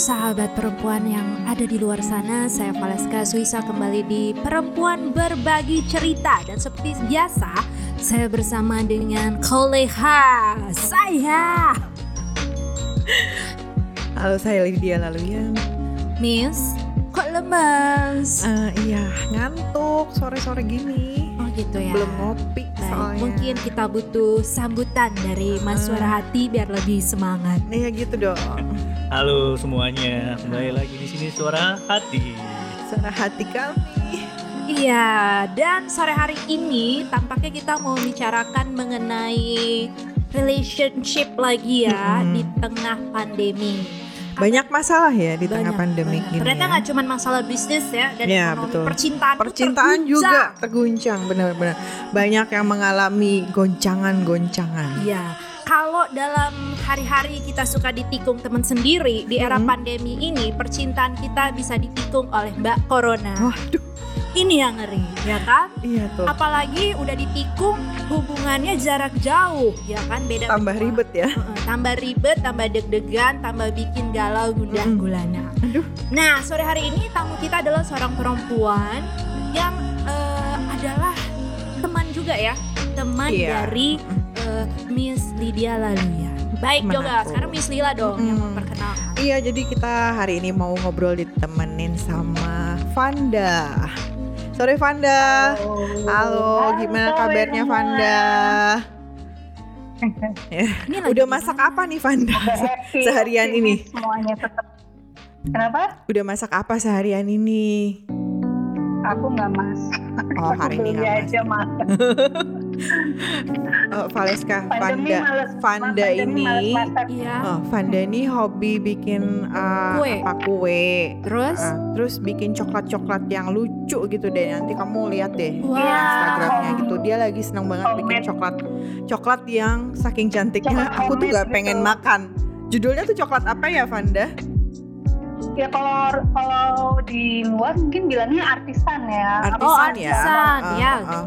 sahabat perempuan yang ada di luar sana, saya Valeska Suisa kembali di Perempuan Berbagi Cerita. Dan seperti biasa saya bersama dengan kolega saya. Halo saya Lydia Laluyan Miss, kok lemes? uh, Iya ngantuk sore-sore gini. Oh gitu ya. Belum ngopi soalnya. mungkin kita butuh sambutan dari Mas. Suara Hati biar lebih semangat. Iya gitu dong Halo semuanya, kembali lagi di sini suara hati. Suara hati kami Iya, dan sore hari ini tampaknya kita mau bicarakan mengenai relationship lagi ya Mm-mm. di tengah pandemi. Banyak masalah ya di tengah Banyak, pandemi banyak. gini Ternyata ya. nggak cuma masalah bisnis ya dan ekonomi, betul. percintaan, Percintaan terguncang. juga terguncang benar-benar Banyak yang mengalami goncangan-goncangan Iya. Kalau dalam hari-hari kita suka ditikung teman sendiri di era Mm-mm. pandemi ini, percintaan kita bisa ditikung oleh Mbak Corona. Waduh Ini yang ngeri, ya kan? iya tuh Apalagi udah ditikung hubungannya jarak jauh, ya kan? Beda Tambah benua. ribet ya tambah ribet, tambah deg-degan, tambah bikin galau gundah Mm-mm. gulana. Aduh. Nah, sore hari ini tamu kita adalah seorang perempuan yang eh, adalah teman juga ya, teman Iya. dari eh, Miss Lydia Laluya. Baik Teman juga, aku. sekarang Miss Lila dong yang Mm-mm. memperkenalkan. Iya jadi kita hari ini mau ngobrol ditemenin sama Vanda Sore Vanda Halo, gimana kabarnya Vanda? Ini lagi Udah masak mana? apa nih Vanda? Seharian ini. semuanya tetap kenapa Udah masak apa seharian ini? aku nggak masak Oh hari ini nggak aja masak Oh, Valeska, pandemi Vanda, males Vanda pandemi ini. Iya. oh, Vanda ini hobi bikin uh, Kue. apa kue, Terus, Uh, terus bikin coklat-coklat yang lucu gitu deh. Nanti kamu lihat deh wow. Instagramnya gitu. Dia lagi seneng banget bikin coklat, coklat yang saking cantiknya Coklat aku tuh homemade nggak pengen gitu. makan. Judulnya tuh coklat apa ya Vanda? ya kalau kalau di luar mungkin bilangnya artisan ya Artisan Oh, ya. artisan, Uh, ya. uh, uh.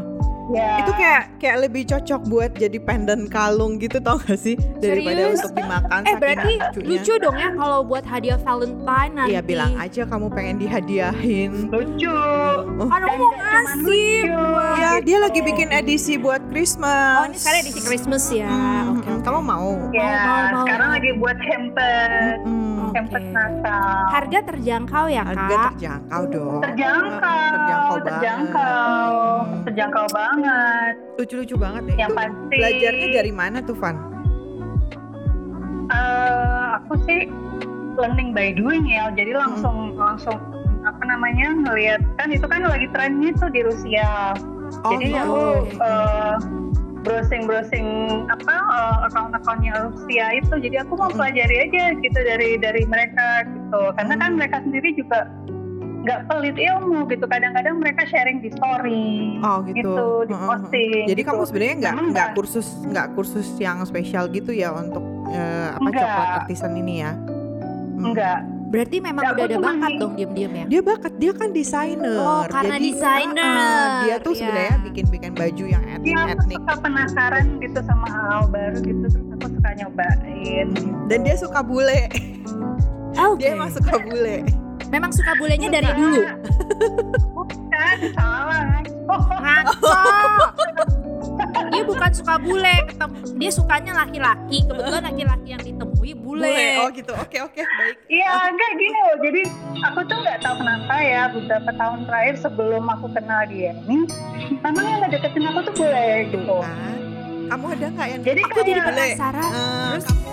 Ya Itu kayak kayak lebih cocok buat jadi pendant kalung gitu tau gak sih daripada Serius? untuk dimakan. Eh berarti lucunya. lucu dong ya kalau buat hadiah Valentine nanti. Iya bilang aja kamu pengen dihadiahin. lucu Oh. Kan aku mau ngasih. lucu. buat- Ya dia lagi bikin edisi buat Christmas. Oh ini sekarang edisi Christmas ya. Hmm, Oke, hmm, oke. Kamu mau? ya mau, mau. sekarang lagi buat hampers Hmm, Oke. hampers Natal Harga terjangkau ya Harga kak? terjangkau dong. terjangkau Terjangkau terjangkau banget. terjangkau banget Lucu-lucu banget ya. yang Itu pasti belajarnya dari mana tuh Van? Eh, aku sih learning by doing ya jadi langsung langsung apa namanya ngelihat kan itu kan lagi trennya tuh di Rusia jadi gitu. aku oke. Browsing browsing apa eh, account-accountnya Rusia itu jadi aku mau Mm-mm. pelajari aja gitu dari dari mereka gitu karena kan Mm. mereka sendiri juga nggak pelit ilmu gitu kadang-kadang mereka sharing di story Oh gitu. gitu di Heeh, posting Jadi gitu. kamu sebenarnya nggak nggak kursus nggak kursus yang spesial gitu ya untuk eh, apa Nggak. coklat artisan ini ya? Hmm. enggak Berarti memang Ya, udah ada bakat dong diem-diem ya? Dia bakat, dia kan desainer. Oh, karena Jadi, desainer, uh-uh, dia tuh ya. sebenarnya bikin-bikin baju yang Iya, aku etnik-etnik. suka penasaran gitu sama hal baru gitu terus aku suka nyobain. Dan dia suka bule. Oke. Dia emang suka bule. Memang suka bulenya dari dulu. Bukan, salah. Oh, Ngaco. dia bukan suka bule, ketemu dia sukanya laki-laki. Kebetulan laki-laki yang ditemui bule. Oh gitu. Oke oke baik. Iya, enggak gini loh. Jadi aku tuh nggak tahu kenapa ya beberapa tahun terakhir sebelum aku kenal dia ini, memang yang ngedeketin aku tuh boleh gitu. Kan. Kamu ada nggak yang Jadi Aku jadi kayak, bule? penasaran. Eh, Terus kamu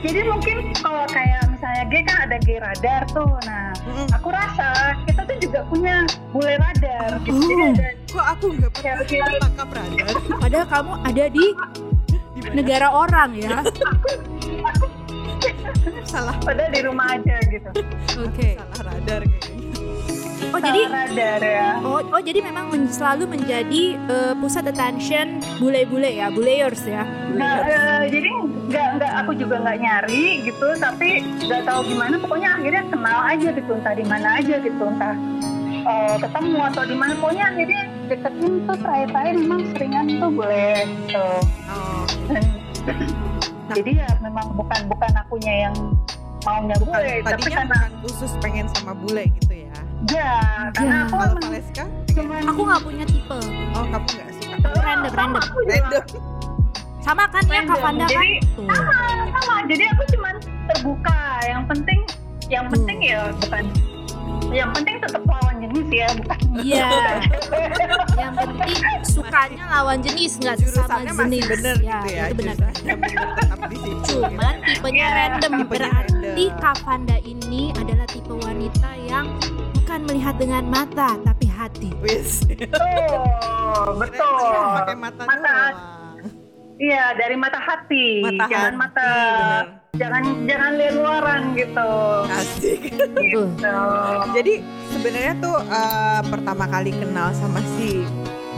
jadi mungkin kalau kayak misalnya G kan ada G radar tuh. Nah, Mm-mm. aku rasa kita tuh juga punya bule radar. Gitu. Jadi Oh. ada kok aku nggak pernah Cewek-cewek. tangkap radar padahal kamu ada di Di mana? negara orang ya. salah padahal di rumah aja gitu. Oke. salah radar kayaknya. Oh jadi radar ya. Oh, oh jadi memang men- selalu menjadi eh, pusat attention bule-bule ya, buleyers ya. Nggak, eh, jadi nggak nggak aku juga nggak nyari gitu tapi nggak tahu gimana pokoknya akhirnya kenal aja gitu entah di mana aja gitu entah eh, ketemu atau di mana pokoknya akhirnya deketin tuh terakhir-terakhir memang seringan tuh boleh gitu Oh, jadi ya memang bukan bukan akunya yang maunya bukan bule tapi karena khusus pengen sama bule gitu ya ya karena Ya. aku kalau emang Valeska cuman Aku nggak punya tipe. oh kamu nggak suka Random, random. random Sama kan ya. Kak Fanda kan? Sama sama jadi aku cuman terbuka yang penting yang penting ya bukan yang penting tetap lawan jenis ya bukan Iya. Yang penting sukanya lawan jenis nggak sesama jurusannya masih jenis. bener ya, gitu ya Itu benar. situ Cuman tipenya Iya, random. tipenya Berarti random. Kak Fanda ini adalah tipe wanita yang bukan melihat dengan mata tapi hati. wis betul betul pakai mata, Mata. doang iya dari mata hati mata jangan hati, mata bener. jangan jangan lihat luaran gitu asik gitu jadi sebenarnya tuh eh, pertama kali kenal sama si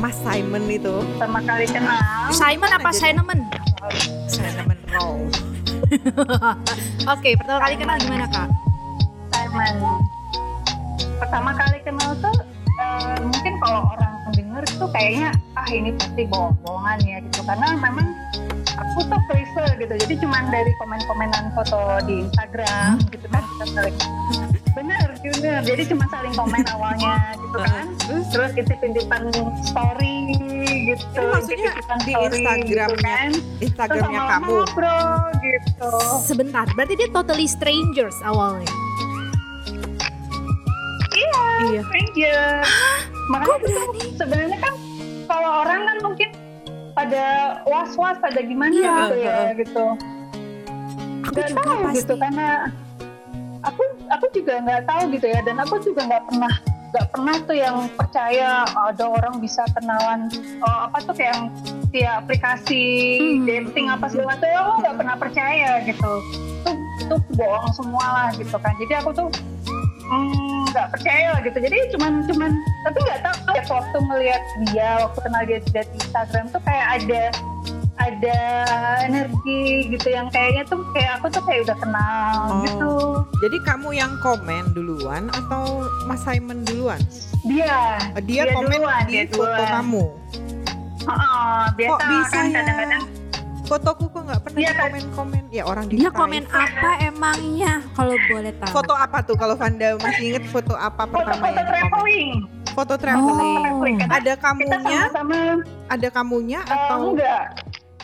Mas Simon itu pertama kali kenal Simon apa? Simon? Simon Row Oke, pertama kali kenal gimana Kak? Simon pertama kali kenal tuh eh, mungkin kalau orang denger tuh kayaknya ah ini pasti bohong-bohongan ya gitu. Karena memang aku tuh klise gitu. Jadi cuman dari komen-komenan foto di Instagram gitu kan kita saling bener bener. Jadi cuma saling komen awalnya gitu kan. Terus? Intip-intipan story gitu Ini maksudnya intip-intipan di story Instagramnya? gitu kan. Instagramnya kamu? ngobrol gitu. Sebentar, berarti dia totally strangers awalnya. Iya stranger makanya Kok tuh berani? sebenarnya kan kalau orang kan mungkin pada was-was pada gimana Iya. gitu ya gitu Aku nggak juga tahu pasti. gitu karena aku aku juga nggak tahu gitu ya dan aku juga nggak pernah nggak pernah tuh yang percaya ada orang bisa kenalan oh, apa tuh kayak yang via aplikasi Hmm. dating apa segala macam aku nggak pernah percaya gitu itu itu bohong semua lah gitu kan jadi aku tuh nggak percaya lah gitu. Jadi cuman cuman tapi nggak tahu ya waktu ngelihat dia waktu kenal dia di Instagram tuh kayak ada ada energi gitu yang kayaknya tuh kayak aku tuh kayak udah kenal Oh. gitu. Jadi kamu yang komen duluan atau Mas Simon duluan? Dia. Eh, dia, Dia komen duluan, di dia foto duluan. kamu? Oh, biasa kok bisa kan ya? kadang-kadang fotoku kok nggak pernah Iya, di kan? komen-komen. Ya orang di Dia private. komen apa emangnya? Kalau boleh tahu? foto apa tuh? Kalau Vanda masih inget foto apa pertama di komen? traveling. Foto traveling. Oh. ada kita kamunya sama-sama. Ada kamunya eh, atau enggak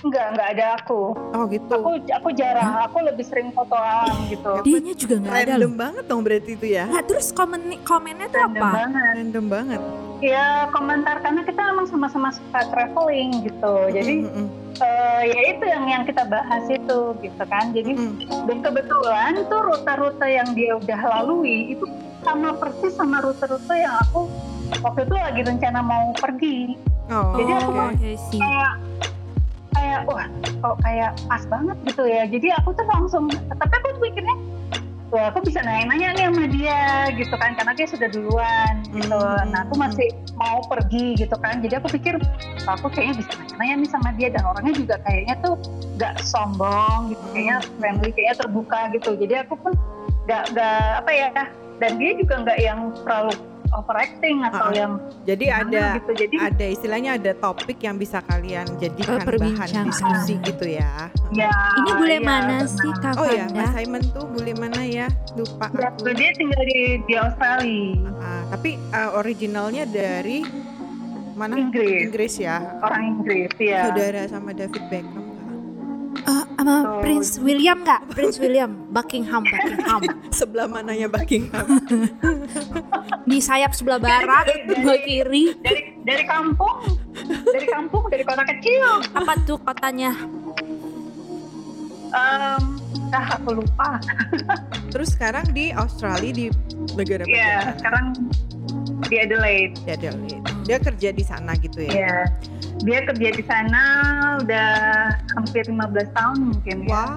enggak enggak ada aku. Oh gitu. Aku aku jarang. Aku lebih sering foto alam gitu Dianya juga nggak ada random banget dong berarti itu ya. Nah, terus komen komennya tuh Random apa? banget. Random banget. Ya komentar. Karena kita memang sama-sama suka traveling gitu. Jadi Mm, mm, eh, ya itu yang yang kita bahas itu gitu kan. Jadi mm, mm. dan kebetulan tuh rute-rute yang dia udah lalui itu sama persis sama rute-rute yang aku waktu itu lagi rencana mau pergi. Oh Jadi aku sih. kayak kayak wah kok kayak pas banget gitu ya. Jadi aku tuh langsung tapi aku tuh mikirnya wah aku bisa nanya-nanya nih sama dia gitu kan karena dia sudah duluan gitu. Hmm. nah aku masih mau pergi gitu kan. Jadi aku pikir wah, aku kayaknya bisa nanya-nanya nih sama dia dan orangnya juga kayaknya tuh gak sombong gitu kayaknya friendly kayaknya terbuka gitu. Jadi aku pun gak gak apa ya dan dia juga nggak yang terlalu overacting atau Ah, yang jadi ada gitu. Jadi ada istilahnya ada topik yang bisa kalian jadikan bahan diskusi gitu ya. Ya Ini bule iya, mana benar. sih Kak oh ya? Mas Simon tuh bule mana ya? Lupa Ya, aku. dia tinggal di, di Australia, Ah, tapi ah, originalnya dari mana? Inggris, Inggris ya? Orang Inggris ya. saudara sama David Beckham Eh, sama Oh. Prince William nggak? Prince William, Buckingham, Buckingham. sebelah mananya Buckingham Di sayap sebelah barat, sebelah kiri. Dari dari kampung, dari kampung, dari kota kecil. Apa tuh kotanya? Em, ah aku lupa. terus sekarang di Australia di negara Iya, bagian sekarang di Adelaide. ya dia, dia kerja di sana gitu ya Iya. Dia kerja di sana udah hampir 15 tahun mungkin ya. wah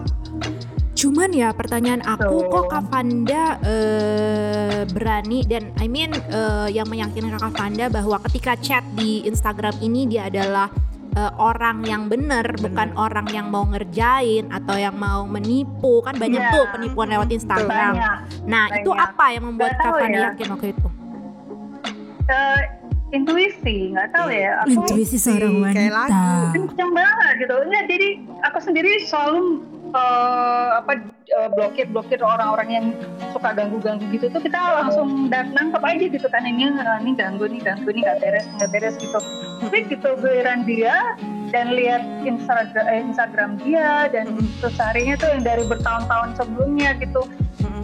Cuman ya pertanyaan aku Tuh. kok Kak Fanda eh, berani dan I mean eh, yang meyakinkan Kak Fanda bahwa ketika chat di Instagram ini dia adalah eh, orang yang benar bukan orang yang mau ngerjain atau yang mau menipu kan banyak Iya. tuh penipuan lewat Instagram. Banyak. Nah itu banyak. apa yang membuat Kak Fanda ya. yakin waktu itu? Eh, intuisi, nggak tahu ya. Aku Intuisi seorang kayak wanita. lagu. kenceng banget gitu. Enggak, jadi aku sendiri selalu eh, apa uh, blokir blokir orang-orang yang suka ganggu-ganggu gitu tuh kita langsung dan nangkep aja gitu kan ini uh, ini ganggu nih ganggu nih nggak beres nggak beres gitu tapi gitu giliran dia dan lihat Instagram eh, Instagram dia dan terus harinya tuh yang dari bertahun-tahun sebelumnya gitu.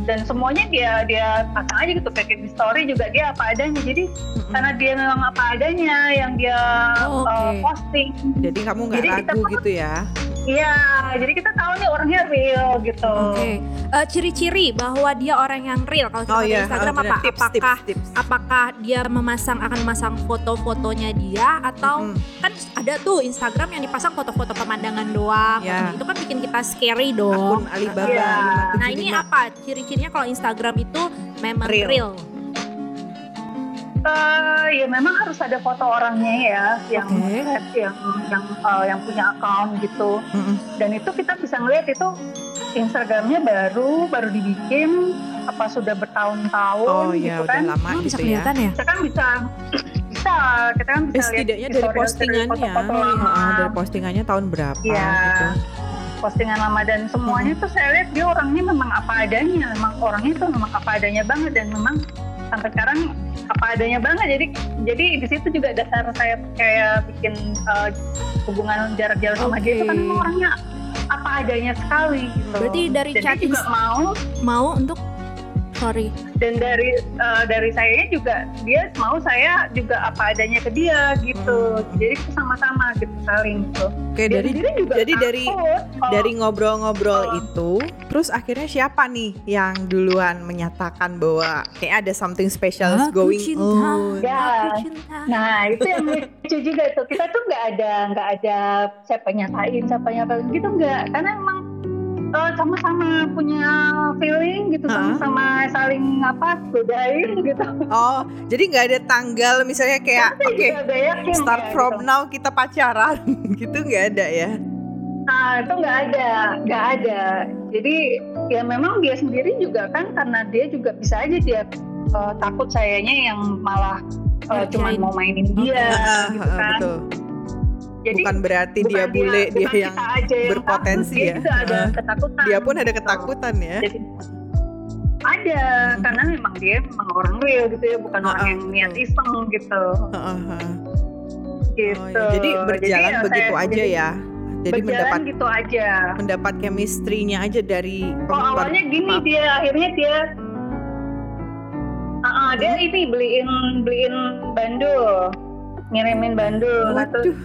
Dan semuanya dia dia pasang aja gitu kayak di story juga dia apa adanya jadi Mm-mm. karena dia memang apa adanya yang dia Oh, oke. uh, posting Jadi kamu nggak kita ragu gitu ya? Iya jadi kita tahu nih orangnya real gitu Oke, Eh, ciri-ciri bahwa dia orang yang real kalau kita Oh iya, Instagram oh, benar. apa? Tips, apakah tips, tips. apakah dia memasang akan memasang foto-fotonya dia atau Mm-mm. kan ada tuh Instagram yang dipasang foto-foto pemandangan doang. Ya. Itu kan bikin kita scary dong. Akun Alibaba Iya. 575. Nah, ini apa ciri-cirinya kalau Instagram itu memang Real. real? Eh, ya memang harus ada foto orangnya ya yang Oke. yang yang eh, yang punya account gitu Mm-mm. dan itu kita bisa ngeliat itu Instagramnya baru baru dibikin apa sudah bertahun-tahun Oh gitu iya, udah kan lama Oh, bisa gitu ya. kelihatan ya? kita kan bisa bisa kita kan bisa lihat setidaknya dari postingannya, foto-foto Oh, lama, ah, dari postingannya tahun berapa Iya. gitu. postingan lama dan semuanya tuh saya lihat dia orangnya memang apa adanya memang orangnya tuh memang apa adanya banget dan memang sampai sekarang apa adanya banget. Jadi jadi di situ juga dasar saya kayak bikin uh, hubungan jarak jauh sama dia itu kan orangnya apa adanya sekali gitu. Berarti dari chat juga mau mau untuk sorry. dan dari uh, dari saya juga dia mau saya juga apa adanya ke dia gitu Hmm. jadi kita sama-sama gitu saling gitu Oke, Dia dari juga jadi dari kalau- dari ngobrol-ngobrol Oh. itu, terus akhirnya siapa nih yang duluan menyatakan bahwa kayak ada something special is Aku going cinta. on? Ya. Aku cinta. Nah itu yang lucu juga tuh kita tuh nggak ada nggak ada siapa nyatain siapa nyatain gitu nggak karena emang eh, sama-sama punya feeling gitu sama-sama saling apa godain gitu. Oh, jadi nggak ada tanggal misalnya kayak oke nggak yakin start ya, from gitu. now kita pacaran gitu nggak ada ya? Nah itu nggak ada nggak ada. Jadi ya memang dia sendiri juga kan karena dia juga bisa aja dia eh, takut sayanya yang malah eh, cuma Ngerjain. mau mainin dia gitu kan. betul. Jadi Bukan berarti dia bukan bule, dia, bukan yang aja yang berpotensi takut, dia ya. juga ada Ah. ketakutan. dia pun ada gitu. ketakutan ya. Jadi ada Hmm. karena memang dia memang orang real gitu ya, bukan Ah, orang yang niat iseng gitu. Heeh, heeh. Gitu. Oh, ya. Jadi berjalan ya begitu saya- aja jadi ya. Jadi berjalan mendapat gitu aja. mendapat chemistry-nya aja dari Oh awalnya gini maaf. dia akhirnya dia ah, dia ini beliin beliin bandul ngirimin bandul Waduh,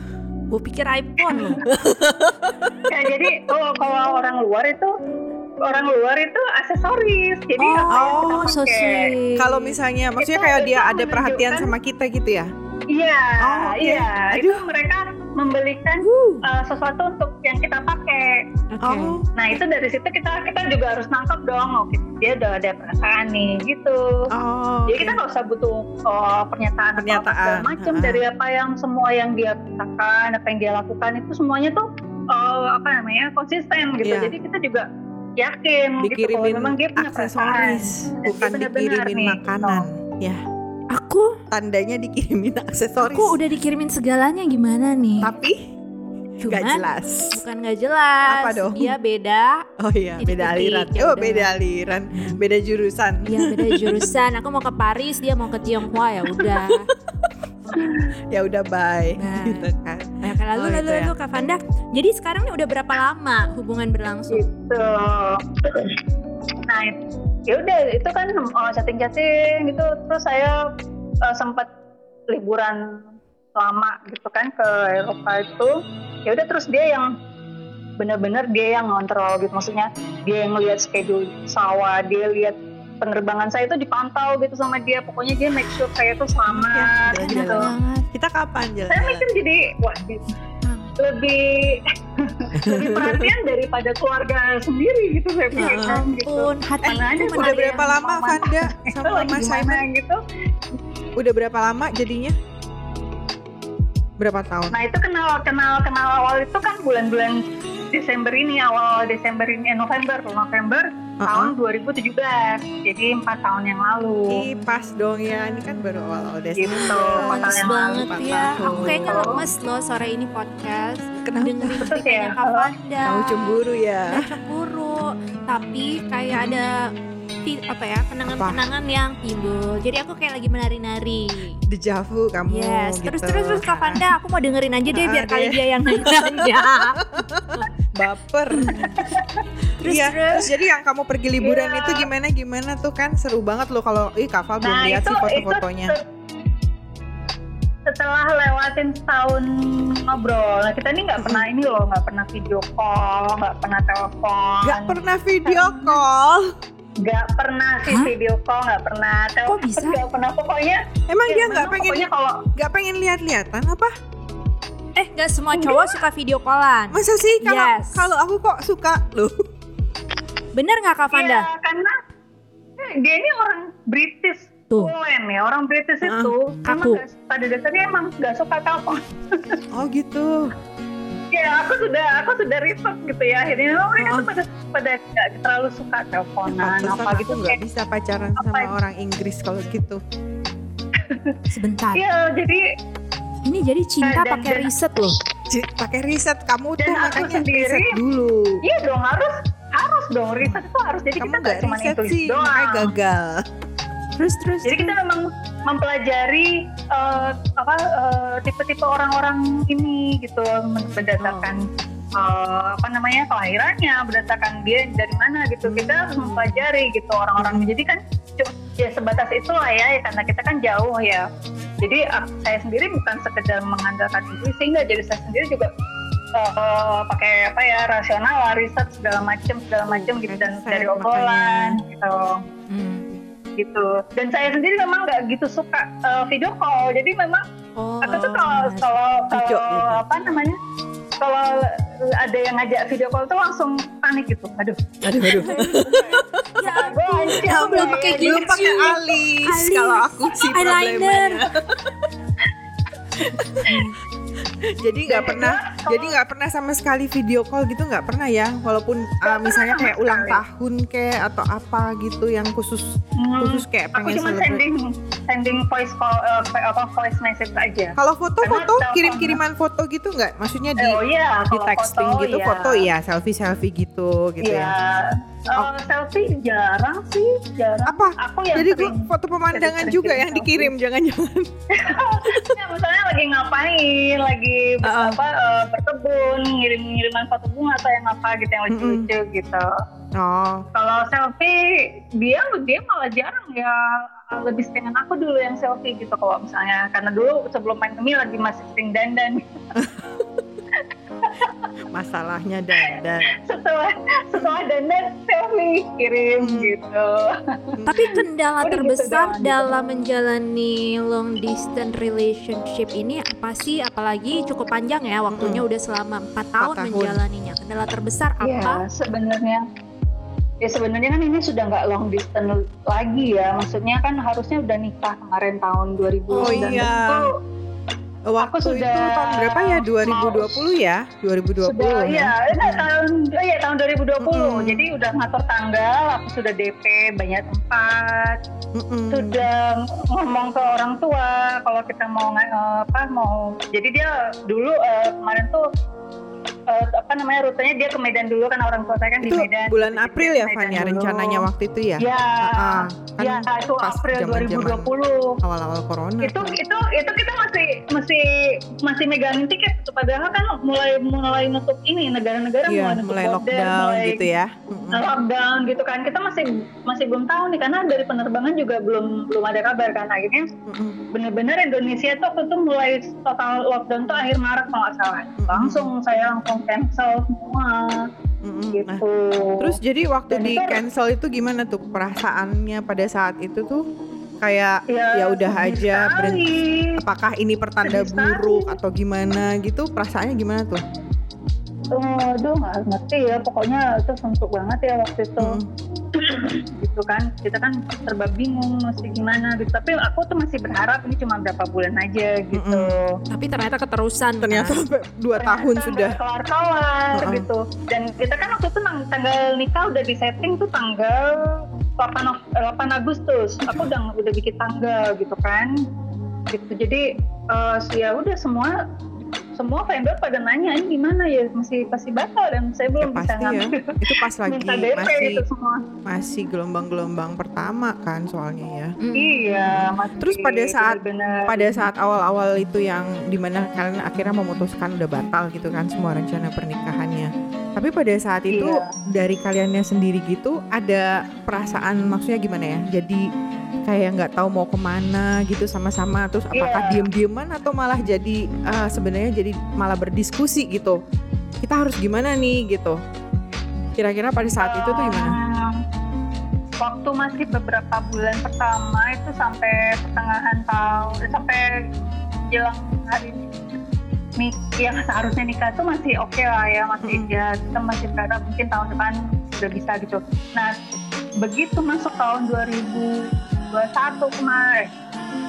Gue pikir iPhone. Ya, jadi oh kalau orang luar itu orang luar itu aksesoris jadi apa yang kita Oh, so sweet. kalau misalnya maksudnya Itu- kayak itu dia ada perhatian sama kita gitu ya? Iya, Oh, oke. iya. Aduh. Itu mereka membelikan uh, sesuatu untuk yang kita pakai. Oke. Oh, Nah itu dari situ kita kita juga harus nangkep dong. Oh, dia udah ada perasaan nih, gitu. oh. Jadi kita nggak usah butuh oh, pernyataan, atau apa Pernyataan, segala macam dari apa yang semua yang dia katakan, apa yang dia lakukan itu semuanya tuh oh, apa namanya konsisten gitu. Iya. Jadi kita juga yakin gitu dikirimin memang dia punya perasaan. aksesoris, Dan bukan dia benar-benar dikirimin nih, makanan. Ya, Aku tandanya dikirimin aksesoris. aku udah dikirimin segalanya gimana nih? Tapi nggak Cuman jelas. bukan nggak jelas. Apa dong? Dia beda. Oh iya, beda Titik-titik, aliran. ya Oh, udah. beda aliran, beda jurusan. Dia beda jurusan. Aku mau ke Paris, dia mau ke Tiongkok ya udah. ya udah bye Nah. gitu kan. Nah, lalu Oh, lalu itu ya. lalu Kak Fanda. Jadi sekarang nih udah berapa lama hubungan berlangsung? gitu nah ya udah itu kan uh, chatting-chatting gitu terus saya uh, sempat liburan lama gitu kan ke Eropa itu ya udah terus dia yang benar-benar dia yang ngontrol gitu maksudnya dia yang lihat schedule sawah dia lihat penerbangan saya itu dipantau gitu sama dia pokoknya dia make sure saya tuh selamat Ya, gitu banget. Kita kapan saya jalan-jalan? mikir jadi wah lebih lebih perhatian daripada keluarga sendiri gitu saya pikir Heeh. kan gitu hati Mana Udah berapa lama Mama. Itu sama Mas Simon? gitu Udah berapa lama jadinya? Berapa tahun? nah itu kenal kenal kenal awal itu kan bulan-bulan Desember ini awal Desember ini eh, November November tahun 2017 jadi empat tahun yang lalu Ih, pas dong ya. Ini kan baru awal-awal Desember. Gitu, Panas yang banget empat ya. tahun. Aku kayaknya lemes loh sore ini podcast Kenapa? dengerin ceritanya ya? Kak Fanda. Kamu cemburu ya? Udah cemburu. tapi kayak ada apa ya kenangan-kenangan yang timbul. Jadi aku kayak lagi menari-nari. Dejavu kamu Yes, gitu. terus terus terus Kak Fanda, aku mau dengerin aja deh biar kali dia yang nanya. baper. terus Iya, terus jadi yang kamu pergi liburan Iya. itu gimana gimana tuh kan seru banget loh kalau ih Kafal belum Nah, lihat itu- sih foto-fotonya. setelah lewatin setahun ngobrol, nah kita ini nggak pernah ini loh, nggak pernah video call, nggak pernah telepon, Gak pernah video call. nggak pernah sih Hah? video call, nggak pernah telepon, bisa? nggak pernah pokoknya. Emang ya, dia nggak pengen kalau nggak pengen lihat-lihatan apa? Eh gak semua cowok suka video callan. Masa sih kalau Yes. kalau aku kok suka loh. Bener nggak Kak Fanda? ya, karena eh, dia ini orang British. Tuh. Fluent ya, orang British Ah, itu kaku. emang pada dasarnya emang nggak suka telepon. Oh gitu. Ya aku sudah aku sudah research gitu ya akhirnya oh, mereka Oh. tuh pada pada nggak terlalu suka teleponan Pantesan apa gitu nggak kayak bisa pacaran apa sama itu? orang Inggris kalau gitu. Sebentar. Iya jadi Ini jadi cinta Dan- pakai riset loh. Pakai riset kamu Dan tuh aku makanya sendiri- riset dulu. iya dong harus harus dong riset itu harus jadi Kamu kita nggak cuma itu sih, makanya doang gagal. Terus terus. jadi kita memang mempelajari eh, apa eh, tipe-tipe orang-orang ini gitu berdasarkan eh, apa namanya kelahirannya berdasarkan dia dari mana gitu kita harus mempelajari gitu orang-orang jadi kan cuma ya sebatas itulah ya, ya karena kita kan jauh ya jadi ah, saya sendiri bukan sekedar mengandalkan intuisi enggak jadi saya sendiri juga eh, pakai apa ya rasional lah riset segala macam segala macam gitu dan Saya dari makanya- obrolan gitu Hmm. gitu dan saya sendiri memang nggak gitu suka uh, video call jadi memang Oh. aku tuh kalau kalau Cucuk kalau gitu. apa namanya kalau ada yang ngajak video call tuh langsung panik gitu aduh Aduh aduh. Ya gue Ya, belum pakai ya, Belum pakai alis. Alis. Kalau aku sih Eyeliner. jadi nggak pernah kedua, jadi nggak pernah sama sekali video call gitu nggak pernah ya. Walaupun uh, misalnya kayak ulang sekali. tahun kayak atau apa gitu yang khusus Hmm, khusus kayak aku pengen cuma celebrate. sending sending voice call uh, apa voice message aja. Kalau foto-foto Karena kirim kiriman foto gitu nggak? Maksudnya di oh iya di kalau texting foto, gitu iya. foto ya selfie selfie gitu gitu Iya. ya. Eh, selfie jarang sih jarang. Apa? Aku yang jadi sering foto pemandangan sering juga yang dikirim jangan-jangan. Ya, misalnya lagi ngapain, lagi ber- Uh-uh. apa eh, berkebun, ngirim-ngiriman foto bunga atau yang apa gitu yang lucu-lucu gitu. oh. Kalau selfie dia dia malah jarang ya. Lebih dengan aku dulu yang selfie gitu kalau misalnya. Karena dulu sebelum main kemi lagi masih sering dandan masalahnya dandan setelah setelah dandan selfie kirim Hmm. gitu Tapi kendala Udah gitu terbesar gitu. dalam menjalani long distance relationship ini apa sih? Apalagi cukup panjang ya waktunya udah selama 4 tahun, tahun. menjalaninya. Kendala terbesar ya apa? sebenarnya ya sebenarnya kan ini sudah nggak long distance lagi ya maksudnya kan harusnya udah nikah kemarin tahun 2019 Oh iya. itu waktu sudah itu tahun berapa ya? 2020 ya? 2020 sudah ya? ya itu tahun oh iya tahun 2020 Mm-mm. jadi udah ngatur tanggal aku sudah DP banyak tempat. Mm-mm. sudah ngomong ke orang tua kalau kita mau eh, apa mau jadi dia dulu eh, kemarin tuh eh, apa namanya rutenya dia ke Medan dulu kan orang tua saya kan itu di Medan. bulan Jadi April ya Medan ya rencananya waktu itu ya? Ya Ah, kan ya itu pas April zaman-zaman 2020 awal-awal corona itu itu itu kita masih masih masih megangin tiket gitu. padahal kan mulai mulai nutup ini negara-negara iya nutup mulai border, lockdown mulai gitu ya? Lockdown gitu kan. Kita masih masih belum tahu nih karena dari penerbangan juga belum belum ada kabar kan. Akhirnya bener-bener Indonesia tuh waktu itu mulai total lockdown tuh akhir Maret kalau salah. Langsung saya langsung cancel semua. Nah, gitu. terus jadi waktu Dan di itu- cancel itu gimana tuh perasaannya pada saat itu tuh? Kayak ya, ya udah aja berhenti. apakah ini pertanda buruk atau gimana gitu? Perasaannya gimana tuh? Aduh nggak ngerti ya. Pokoknya itu suntuk banget ya waktu itu. Mm. Gitu kan. Kita kan serba bingung mesti gimana gitu. Tapi aku tuh masih berharap ini cuma berapa bulan aja gitu. Tapi ternyata keterusan. ternyata kan? sampai dua tahun sudah. kelar kelar Heeh. gitu. Dan kita kan waktu itu tanggal nikah udah di setting tuh tanggal 8, Ok- 8 Agustus. Aku udah udah bikin tanggal gitu kan. Gitu. Jadi eh, ya udah semua semua vendor pada nanya ini gimana ya masih pasti batal dan saya Ya belum bisa pasti ya. ngambil Itu pas lagi minta DP masih gitu semua masih gelombang-gelombang pertama kan soalnya ya. Mm. iya masih Terus pada saat- benar-benar. Pada saat awal-awal itu yang di mana kalian akhirnya memutuskan udah batal gitu kan semua rencana pernikahannya. Tapi pada saat itu Iya. dari kaliannya sendiri gitu ada perasaan maksudnya gimana ya? Jadi kayak nggak tahu mau ke mana gitu sama-sama. Terus apakah Iya. diem-dieman atau malah jadi eh, sebenarnya jadi malah berdiskusi gitu? Kita harus gimana nih gitu? Kira-kira pada saat itu tuh gimana? Waktu masih beberapa bulan pertama itu sampai pertengahan tahun, eh, sampai jelang hari nik yang seharusnya nikah itu masih oke lah ya, masih Mm-mm. ya kita masih berharap mungkin tahun depan udah bisa gitu. Nah begitu masuk tahun 2021 kemarin,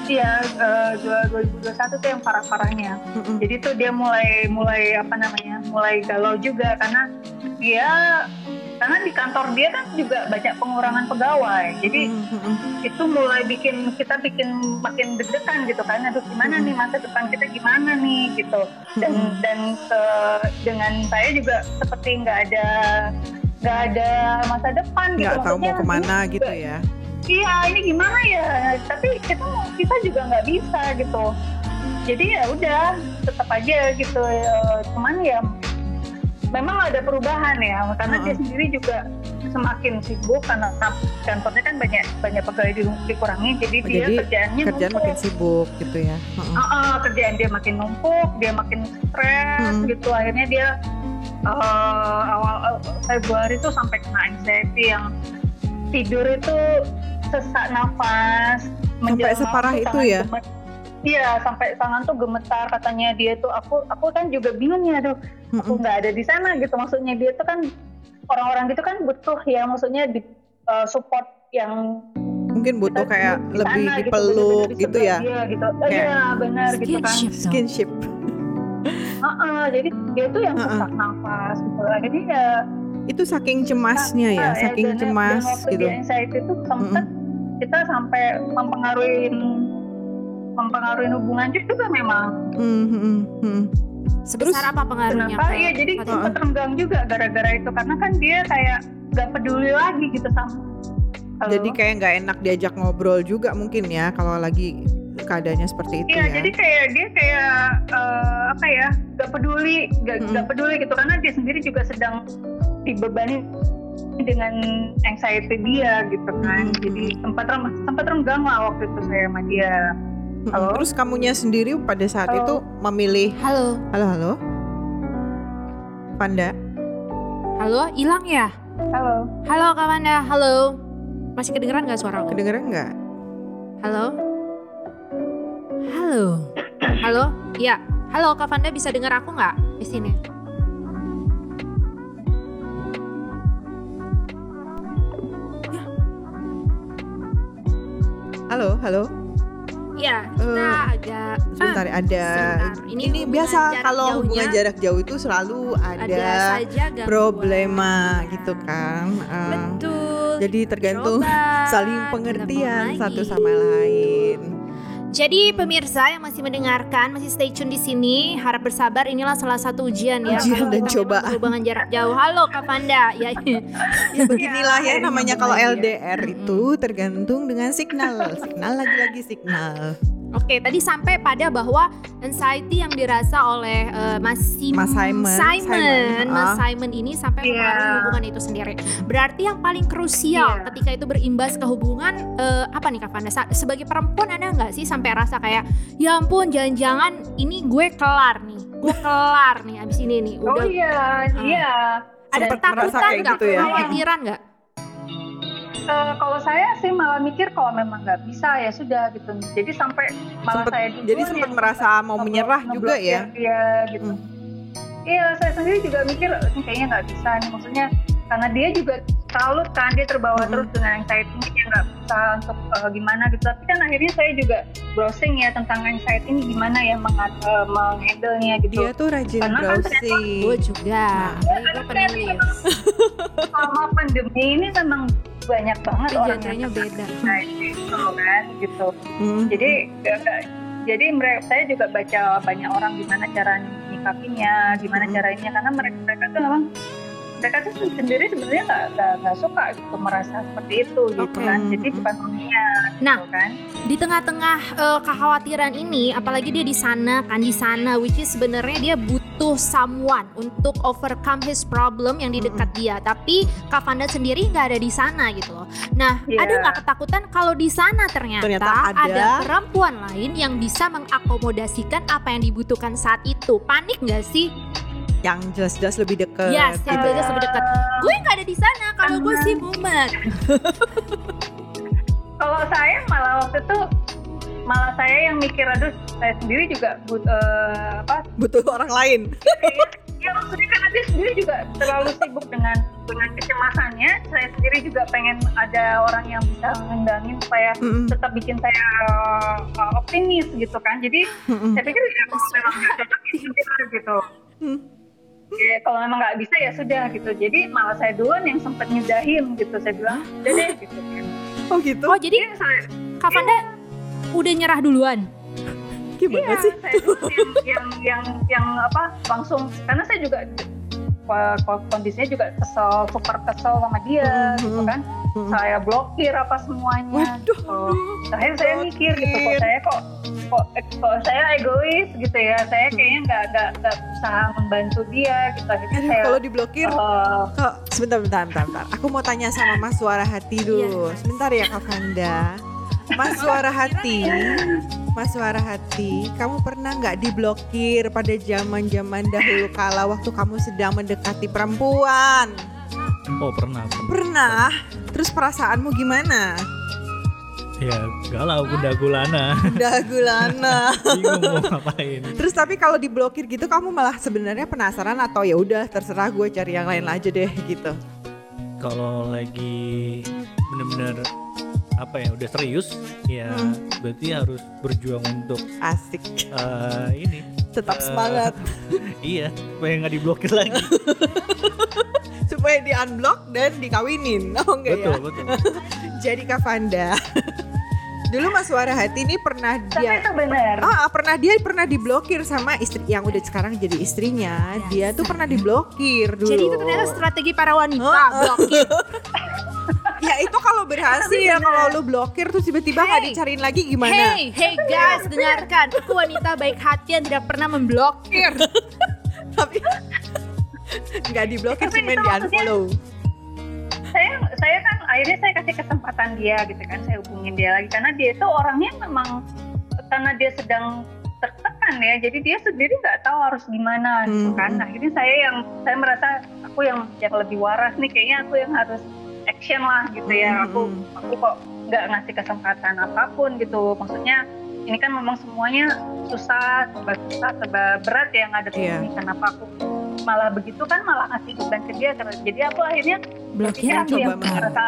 iya eh, dua- 2021 tuh yang parah-parahnya. Mm-mm. Jadi tuh dia mulai mulai apa namanya mulai galau juga karena dia karena di kantor dia kan juga banyak pengurangan pegawai. Jadi Mm-mm. itu mulai bikin kita bikin makin deg-degan gitu kan. Aduh gimana nih masa depan kita gimana nih gitu. Dan Mm-mm. dan ke- dengan saya juga seperti nggak ada nggak ada masa depan gitu. nggak tahu mau ke mana gitu ya? Iya ini gimana ya tapi kita kita juga nggak bisa gitu jadi ya udah tetap aja gitu Eh, cuman ya memang ada perubahan ya karena dia Heeh. sendiri juga semakin sibuk karena kantornya kan banyak banyak pegawai di- dikurangi jadi Oh, dia jadi kerjaannya Kerjaan numpuk. makin sibuk gitu ya? Ah, ah, kerjaan dia makin numpuk, dia makin stres Hmm. gitu. Akhirnya dia eh, awal eh, Februari tuh sampai kena anxiety yang tidur itu sesak nafas. menjelang separah itu ya? gemet- Iya, sampai tangan tuh gemetar katanya dia tuh aku aku kan juga bingung ya, aduh aku Mm-mm. nggak ada di sana gitu. Maksudnya dia tuh kan orang-orang gitu kan butuh ya, maksudnya di eh, support yang Mungkin butuh kita kayak di lebih sana dipeluk bener-bener di gitu ya? dia, gitu. Kayak Iya, benar gitu kan. Skinship. Skinship. Heeh, jadi dia tuh yang Heeh. sesak nafas gitu. Akhirnya ya Itu saking cemasnya ya, saking dan- cemas dan waktu gitu. dia anxiety itu sempat kita sampai mempengaruhi mempengaruhi hubungan juga memang. Hmm, hmm, hmm. Sebesar apa pengaruhnya? Kenapa? ke Iya, jadi Fatima? sempat renggang juga gara-gara itu karena kan dia kayak gak peduli lagi gitu sama. Halo? Jadi kayak nggak enak diajak ngobrol juga mungkin ya kalau lagi keadaannya seperti itu Iya, ya. jadi kayak dia kayak eh, apa ya, gak peduli, gak, Mm-mm. gak peduli gitu karena dia sendiri juga sedang dibebani dengan anxiety dia gitu kan. Mm-mm. Jadi sempat rem- sempat renggang lah waktu itu saya sama dia. Hmm, Halo? Terus kamunya sendiri pada saat Halo? itu memilih Halo, halo halo. Panda. halo, hilang ya? Halo. Halo Kak Wanda, halo. Masih kedengeran nggak suara aku? Kedengeran nggak? Halo? Halo? Halo? Iya. Halo Kak Vanda bisa dengar aku nggak di sini? Halo halo. Iya, kita Eh, agak Sebentar Ah, ada. sebentar. Ini, Ini biasa kalau jauhnya. hubungan jarak jauh itu selalu ada, ada problema gitu kan. Eh, Betul. jadi tergantung Coba saling pengertian satu sama lain. Jadi pemirsa yang masih mendengarkan, masih stay tune di sini, harap bersabar. Inilah salah satu ujian ya. Ujian dan cobaan. Berhubungan jarak jauh. Halo Kak Vanda. Ya, Ya beginilah ya Iya, namanya kalau lagi ya. LDR itu tergantung dengan signal, signal lagi-lagi signal. Oke, tadi sampai pada bahwa anxiety yang dirasa oleh eh, Mas, Sim- Mas Simon, Simon, Simon, Mas ah. Simon ini sampai Iya. mempengaruhi hubungan itu sendiri. Berarti yang paling krusial Iya. ketika itu berimbas ke hubungan eh, apa nih Kak Vanda? Sa- Sebagai perempuan ada nggak sih sampai rasa kayak ya ampun jangan-jangan ini gue kelar nih, gue kelar nih abis ini nih. Oh Udah iya, iya. ada Sempet merasa ketakutan nggak, gitu ya? kekhawatiran nggak? Eh, kalau saya sih malah mikir kalau memang nggak bisa ya sudah gitu. Jadi sampai malah Sempet- saya duluan jadi sempat yang merasa mau ngeblok- menyerah juga ya? Iya gitu. Hmm. Iya, saya sendiri juga mikir ini kayaknya nggak bisa nih. Maksudnya karena dia juga salut kan dia terbawa Mm-mm. terus dengan anxiety ini dia nggak bisa untuk eh, gimana gitu. Tapi kan akhirnya saya juga browsing ya tentang anxiety ini gimana ya meng- eh, menghandle-nya gitu. Dia tuh rajin Karena kan browsing. Gue juga, Apalagi gue penulis. Selama pandemi ini memang banyak banget Tapi orang yang beda. gitu kan gitu. Hmm. jadi nggak- jadi mereka saya juga baca banyak orang gimana cara menyikapinya, gimana Mm-mm. caranya karena mereka mereka tuh memang mereka tuh sendiri sebenarnya nggak nggak suka gitu merasa seperti itu gitu kan. Jadi Mm-mm. bukan maunya Nah. gitu kan. di tengah-tengah eh, kekhawatiran ini apalagi dia di sana kan di sana which is sebenarnya dia butuh someone untuk overcome his problem yang di dekat dia tapi Kak Vanda sendiri nggak ada di sana gitu loh nah Iya. ada nggak ketakutan kalau di sana ternyata, Ternyata ada. perempuan lain yang bisa mengakomodasikan apa yang dibutuhkan saat itu panik nggak sih yang jelas-jelas lebih deket Yes, yang gitu jelas ya. lebih dekat. gue nggak ada di sana kalau gue sih mumet Kalau saya malah waktu itu malah saya yang mikir aduh saya sendiri juga but, eh, apa butuh orang lain ya maksudnya karena dia sendiri juga terlalu sibuk dengan dengan kecemasannya saya sendiri juga pengen ada orang yang bisa ngendangin supaya Mm-mm. tetap bikin saya uh, optimis gitu kan jadi Mm-mm. saya pikir ya kalau memang nggak cocok ya gitu Hmm. Ya kalau memang nggak bisa ya sudah gitu. Jadi malah saya duluan yang sempat nyudahin gitu. Saya bilang udah deh gitu. Kan oh gitu? Oh jadi Jadi saya Kak Vanda udah nyerah duluan? Gimana Iya, sih? saya dulu yang, yang yang yang apa langsung. Karena saya juga ko- ko- kondisinya juga kesel super kesel sama dia Mhm, gitu mhm. kan. saya blokir apa semuanya Waduh, gitu. saya saya mikir gitu kok saya kok kok, kok saya egois gitu ya saya kayaknya nggak nggak nggak berusaha membantu dia gitu akhirnya Aduh, saya kalau diblokir eh, Kok, sebentar, bentar, bentar, bentar. Aku mau tanya sama Mas Suara Hati dulu. Sebentar ya Kak Vanda. Mas Suara Hati, Mas Suara Hati, kamu pernah nggak diblokir pada zaman zaman dahulu kala waktu kamu sedang mendekati perempuan? Oh pernah, pernah. Pernah. Terus perasaanmu gimana? Ya galau bunda gulana. Dagulana. Bingung mau ngapain. Terus tapi kalau diblokir gitu kamu malah sebenarnya penasaran atau ya udah terserah gue cari yang lain aja deh gitu. Kalau lagi bener-bener apa ya udah serius ya Hmm. berarti harus berjuang untuk Asik. eh, ini Tetap Eh, semangat iya supaya nggak diblokir lagi supaya di unblock dan dikawinin. Oh enggak betul ya? betul Jadi Kak Vanda. Dulu Mas Suara Hati ini pernah tapi dia itu benar ah, pernah dia pernah diblokir sama istri yang udah sekarang jadi istrinya. Dia tuh pernah diblokir dulu. Jadi itu ternyata strategi para wanita Oh, blokir. ya itu kalau berhasil ya kalau lu blokir terus tiba-tiba nggak Hey. dicariin lagi gimana? Hey, hey guys, dengarkan. Aku wanita baik hati yang tidak pernah memblokir. Tapi nggak diblokir cuma di unfollow. saya saya kan akhirnya saya kasih kesempatan dia gitu kan saya hubungin dia lagi. Karena dia itu orangnya memang karena dia sedang tertekan ya jadi dia sendiri nggak tahu harus gimana gitu Hmm. kan Nah, akhirnya saya yang saya merasa aku yang yang lebih waras nih kayaknya aku yang harus action lah gitu ya. Hmm, aku aku kok nggak ngasih kesempatan apa pun gitu. Maksudnya ini kan memang semuanya susah serba susah serba berat ya ngadepin Iya. ini kenapa aku malah begitu kan malah ngasih beban ke dia karena jadi aku akhirnya Blokir aku coba yang mengerti. merasa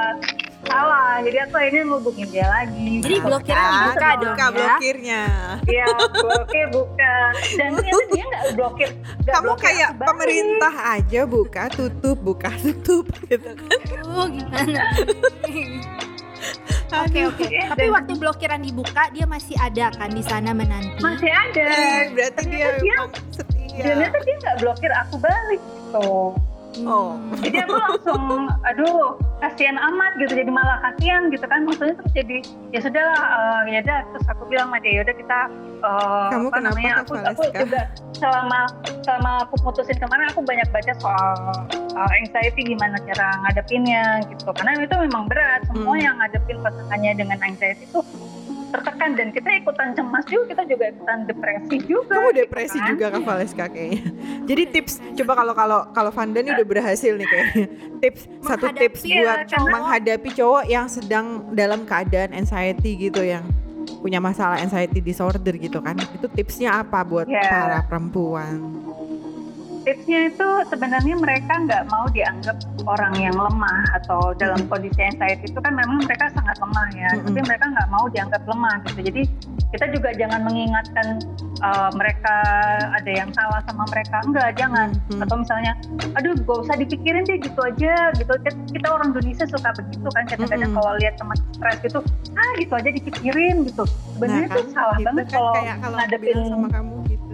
salah jadi aku akhirnya ngubungin dia lagi Jadi blokirnya Ah, dibuka dong buka ya. blokirnya. Iya blokir buka dan ternyata dia nggak blokir nggak Kamu blokir kayak pemerintah aja buka tutup buka tutup gitu kan. Oh, gimana? Oke oke. Tapi waktu blokiran dibuka dia masih ada kan di sana menanti. masih ada Eh, berarti dia Ternyata dia memang setia. ternyata dia nggak blokir aku balik gitu Oh. jadi aku langsung aduh kasihan amat gitu. Jadi malah kasihan gitu kan. Maksudnya terus jadi ya sudahlah eh, ya udah terus aku bilang sama dia ya udah kita eh, Kamu apa kenapa, namanya aku aku juga selama selama aku putusin kemarin aku banyak baca soal uh, anxiety gimana cara ngadepinnya gitu. Karena itu memang berat. Semua Hmm. yang ngadepin pasangannya dengan anxiety itu tertekan dan kita ikutan cemas juga kita juga ikutan depresi juga Kamu gitu depresi kan. juga Kak Valeska kayaknya. Jadi tips coba kalau kalau kalau Vanda nih udah berhasil nih kayaknya. Tips satu tips ya, buat menghadapi cowok yang sedang dalam keadaan anxiety gitu yang punya masalah anxiety disorder gitu kan. Itu tipsnya apa buat Ya. para perempuan? Tipsnya itu sebenarnya mereka nggak mau dianggap orang yang lemah atau dalam kondisi anxiety itu kan memang mereka sangat lemah ya Mm-mm. tapi mereka nggak mau dianggap lemah gitu jadi kita juga jangan mengingatkan uh, mereka ada yang salah sama mereka enggak jangan Mm. atau misalnya aduh gak usah dipikirin deh gitu aja gitu Kita- orang Indonesia suka begitu kan kadang-kadang Mm-mm. kalau lihat teman stres gitu ah gitu aja dipikirin gitu sebenarnya Nah, itu salah gitu banget kan kalau kayak kalau ngadepin sama kamu gitu.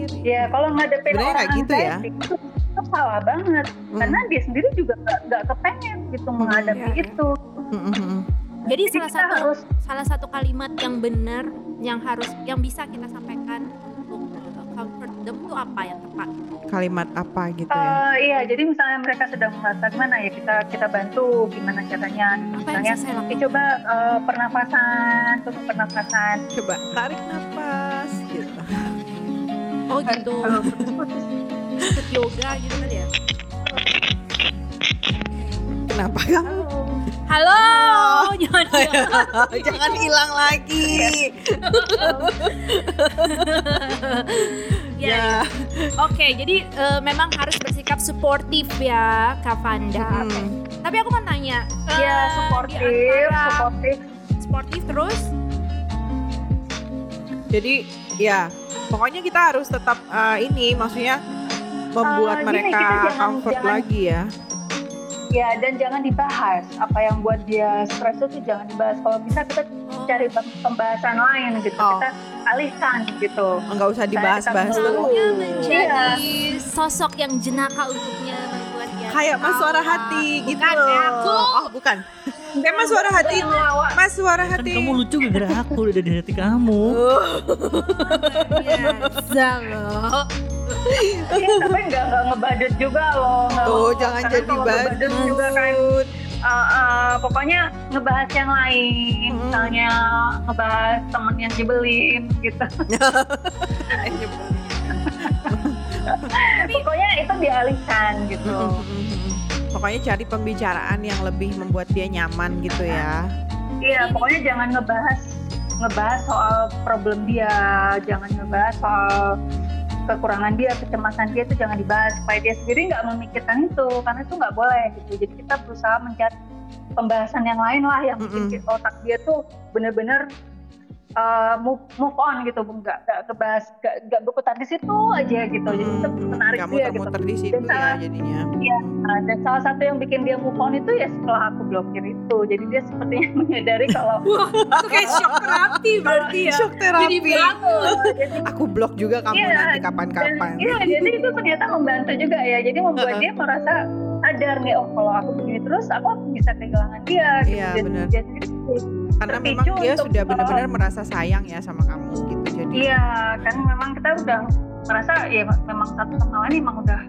Sendiri. Ya kalau ngadepin Sebenarnya orang gitu ya? itu, itu salah banget. Hmm. Karena dia sendiri juga nggak kepengen gitu menghadapi Iya, iya. itu. Mm, mm, mm. Jadi Jadi salah satu harus salah satu kalimat yang benar yang harus yang bisa kita sampaikan untuk uh, comfort them itu apa yang tepat? Kalimat apa gitu ya? eh, iya jadi misalnya mereka sedang merasa gimana ya kita kita bantu gimana caranya Apa misalnya ya lakukan? coba eh, pernafasan coba pernafasan Coba tarik nafas. Oh gitu. kalau putus-putus Ikut yoga gitu kan ya? Kenapa kamu? Halo, nyonya. Jangan hilang lagi. ya, ya. Oke, jadi eh, memang harus bersikap suportif ya, Kak Vanda. Mm. Tapi aku mau tanya, eh, ya di suportif antara suportif suportif terus, Jadi ya pokoknya kita harus tetap uh, ini maksudnya membuat gini, mereka jangan- comfort jangan- lagi ya. ya dan jangan dibahas apa yang buat dia stres itu jangan dibahas kalau bisa kita cari pem- pembahasan lain gitu Oh. kita alihkan gitu Enggak usah dibahas-bahas dulu. Iya. menjadi sosok yang jenaka untuknya membuat dia Kayak Mas Suara. Hati gitu Bukan ya, aku. Oh, bukan. Kayak Mas Suara Hati. Mas Suara Kan Hati. kamu lucu gara-gara aku udah dari hati kamu. biasa loh. Iya, tapi nggak nggak ngebadut juga loh. Tuh, mau. jangan jadi ngebadut juga kan. uh, uh, pokoknya ngebahas yang lain, misalnya ngebahas temen yang nyebelin gitu. pokoknya itu dialihkan gitu. Pokoknya cari pembicaraan yang lebih membuat dia nyaman gitu ya. Iya, pokoknya jangan ngebahas ngebahas soal problem dia, jangan ngebahas soal kekurangan dia, kecemasan dia itu jangan dibahas supaya dia sendiri nggak memikirkan itu karena itu nggak boleh gitu. Jadi kita berusaha mencari pembahasan yang lain lah yang bikin otak dia tuh bener-bener uh, move, move on gitu, nggak nggak ngebahas nggak nggak berkutat di situ aja gitu. Jadi Hmm, menarik nggak dia gitu. di situ Dan ya salah- jadinya. Iya, nah, dan salah satu yang bikin dia move on itu ya setelah aku blokir itu. Jadi dia sepertinya menyadari kalau Itu kayak shock terapi berarti ya. Shock Jadi terapi. bangun. uh, jadi Aku blok juga kamu Iya, nanti kapan-kapan. Iya, jadi itu ternyata membantu juga ya. Jadi membuat dia merasa sadar nih, oh kalau aku begini terus, aku bisa kehilangan dia. Gitu. Iya, Dan dia sendiri, Karena memang dia untuk, sudah uh, benar-benar merasa sayang ya sama kamu gitu. Jadi Iya, kan memang kita udah merasa ya memang satu sama lain emang udah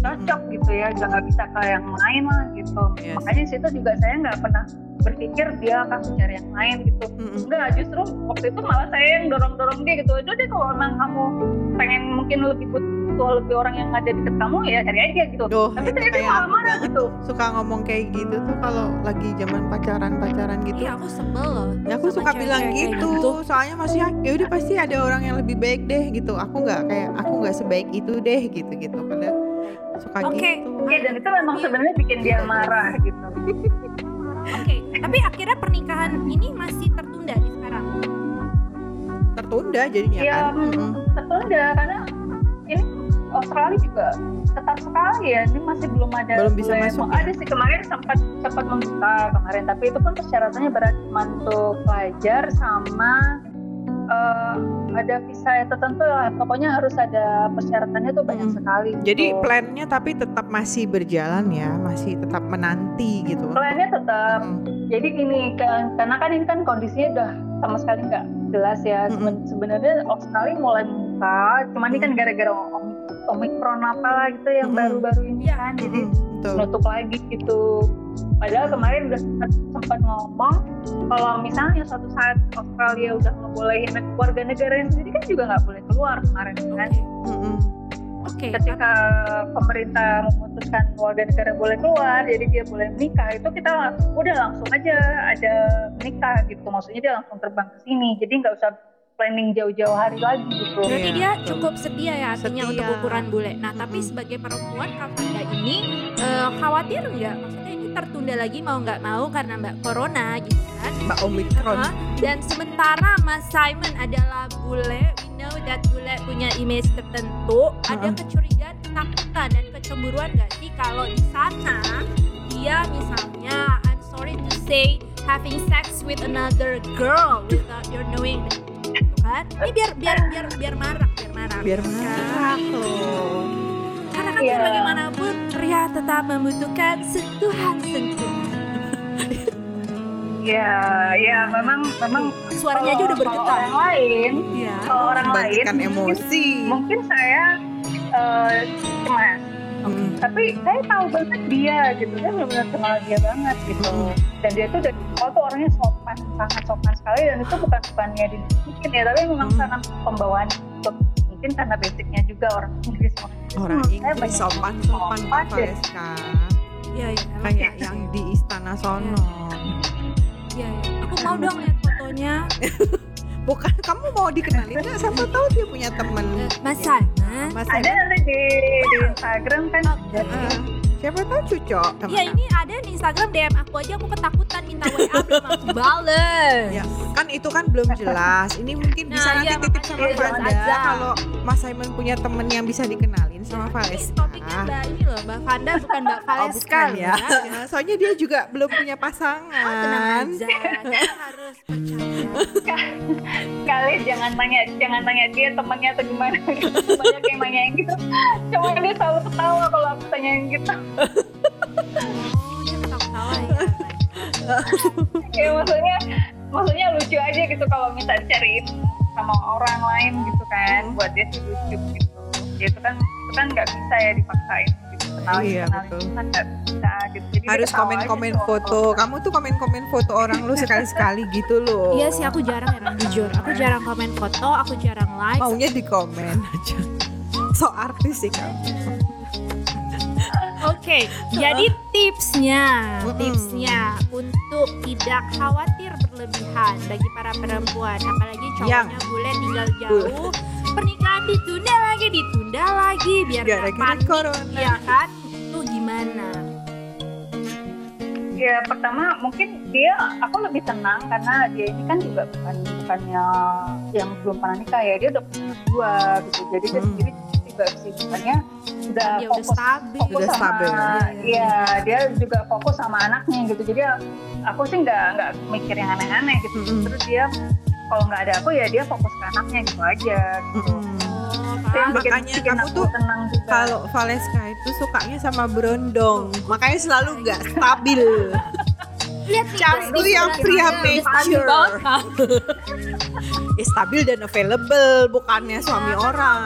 cocok gitu ya, udah nggak bisa ke yang lain lah gitu. Yes. Makanya situ juga saya nggak pernah berpikir dia akan mencari yang lain gitu. Mm-mm. Enggak, justru waktu itu malah saya yang dorong-dorong dia gitu. Udah deh kalau emang kamu pengen mungkin lebih butuh lebih orang yang ada deket kamu ya cari aja gitu. Duh, Tapi ternyata kayak malah marah banget gitu. suka ngomong kayak gitu tuh kalau lagi zaman pacaran-pacaran gitu. Iya, aku sebel loh. Ya aku sama suka bilang kayak gitu, soalnya masih ya udah pasti ada orang yang lebih baik deh gitu. Aku nggak kayak aku nggak sebaik itu deh gitu gitu. Padahal suka Oke. gitu. Iya dan itu memang sebenarnya bikin dia marah gitu. Oke, tapi akhirnya pernikahan ini masih tertunda nih sekarang. Tertunda jadinya Iya, kan. Mm-mm. tertunda karena ini Australia juga ketat sekali ya. Ini masih belum ada. Belum bisa boleh- masuk ya? Ada sih kemarin sempat sempat membuka kemarin, tapi itu pun persyaratannya berat cuma untuk pelajar sama eh, ada visa tertentu lah. Pokoknya harus ada persyaratannya tuh banyak Mm. sekali. Jadi gitu. plannya tapi tetap masih berjalan ya, masih tetap menanti gitu. plannya tetap Mm. jadi gini kan karena kan ini kan kondisinya udah sama sekali nggak jelas ya Seben- sebenarnya Australia mulai membuka cuman ini kan gara-gara om- omikron apalah gitu yang baru-baru ini Iya. kan jadi Betul. nutup lagi gitu padahal kemarin udah sempat, sempat ngomong kalau misalnya suatu saat Australia udah ngebolehin warga negaranya sendiri kan juga nggak boleh keluar kemarin kan Mm-mm. Oke, ketika pemerintah memutuskan warga negara boleh keluar jadi dia boleh menikah itu kita udah langsung aja ada menikah gitu maksudnya dia langsung terbang ke sini jadi nggak usah planning jauh-jauh hari lagi gitu Berarti Iya, dia cukup setia ya artinya Setia. untuk ukuran bule. Nah, tapi sebagai perempuan Kavanda ini eh, khawatir nggak? Maksudnya ini tertunda lagi mau nggak mau karena mbak corona gitu kan? Mbak Omikron. Hah? Dan sementara Mas Simon adalah bule, we know that bule punya image tertentu. Ada Heeh. kecurigaan, ketakutan dan kecemburuan nggak sih kalau di sana dia misalnya, I'm sorry to say, having sex with another girl without your knowing, kan? ini biar biar biar biar marak biar marak Biar marah loh. karena kan biar bagaimanapun pria tetap membutuhkan sentuhan sentuhan ya ya memang memang suaranya aja udah kalau bergetar orang lain Iya. kalau orang lain mungkin, emosi. mungkin saya eh, cemas tapi saya tahu banget dia gitu saya benar-benar kenal dia banget gitu Mm. dan dia tuh dari awal tuh orangnya sopan sangat sopan sekali dan itu bukan bukannya di mungkin ya tapi memang Mm. karena pembawaan itu mungkin karena basicnya juga orang Inggris Orang Hmm, Inggris banyak sopan sopan sopan. Valeska. Iya, iya, emang Kayak yang di istana sono. iya, iya. Aku mau dong lihat fotonya. Bukan kamu mau dikenalin nggak? Siapa tahu dia punya temen. Eh, Mas. Mas ada nanti di, di Instagram kan Oke. Ah, siapa tahu temen Iya ini ada di Instagram DM aku aja aku ketakutan minta WA belum aku bales. Ya, kan itu kan belum jelas. Ini mungkin Nah, bisa nanti iya, titip makanya sama aja. kalau Mas Simon punya temen yang bisa dikenalin sama Ini Valeska. topiknya Mbak ini loh Mbak Vanda bukan Mbak Oh, Valeska bukan loh, ya. Soalnya dia juga belum punya pasangan. Oh, tenang aja, harus percaya. kali jangan tanya jangan tanya dia temannya atau gimana gitu. banyak yang nanyain gitu cuma dia selalu ketawa kalau aku tanyain gitu Oh, dia ketawa-ketawa ya. ya maksudnya maksudnya lucu aja gitu kalau minta dicariin sama orang lain gitu kan Hmm. buat dia sih lucu gitu ya itu kan itu kan nggak bisa ya dipaksain gitu kenalin Iya, kenalin betul. itu kan nggak bisa gitu jadi Harus komen-komen tuh foto. kalau- Kamu tuh komen-komen foto orang lu sekali-sekali gitu loh. Iya sih aku jarang ya jujur. Aku jarang komen foto, aku jarang like. Maunya di komen aja. So artis sih kamu. Oke, jadi tipsnya, tipsnya untuk tidak khawatir berlebihan bagi para perempuan, apalagi cowoknya Yang- bule tinggal jauh, pernikahan ditunda lagi, ditunda lagi, biar Gara-gara panik, corona. ya kan? Itu gimana? Ya pertama mungkin dia aku lebih tenang karena dia ini kan juga bukan bukannya yang belum pernah nikah ya dia udah punya dua gitu jadi dia Hmm. sendiri juga kesibukannya udah Dia udah fokus stabil. fokus Udah sama stabil. iya dia juga fokus sama anaknya gitu jadi aku sih nggak nggak mikir yang aneh-aneh gitu Mm-mm. terus dia kalau nggak ada aku ya dia fokus ke anaknya gitu aja gitu. Oh, Itu yang paham. bikin, Makanya bikin kamu aku tuh tenang juga Kalau Valeska itu sukanya sama berondong, makanya selalu nggak stabil. Lihat nih, Cari tuh yang pria mature. Kan? Ya, stabil dan available, bukannya suami Nah, orang.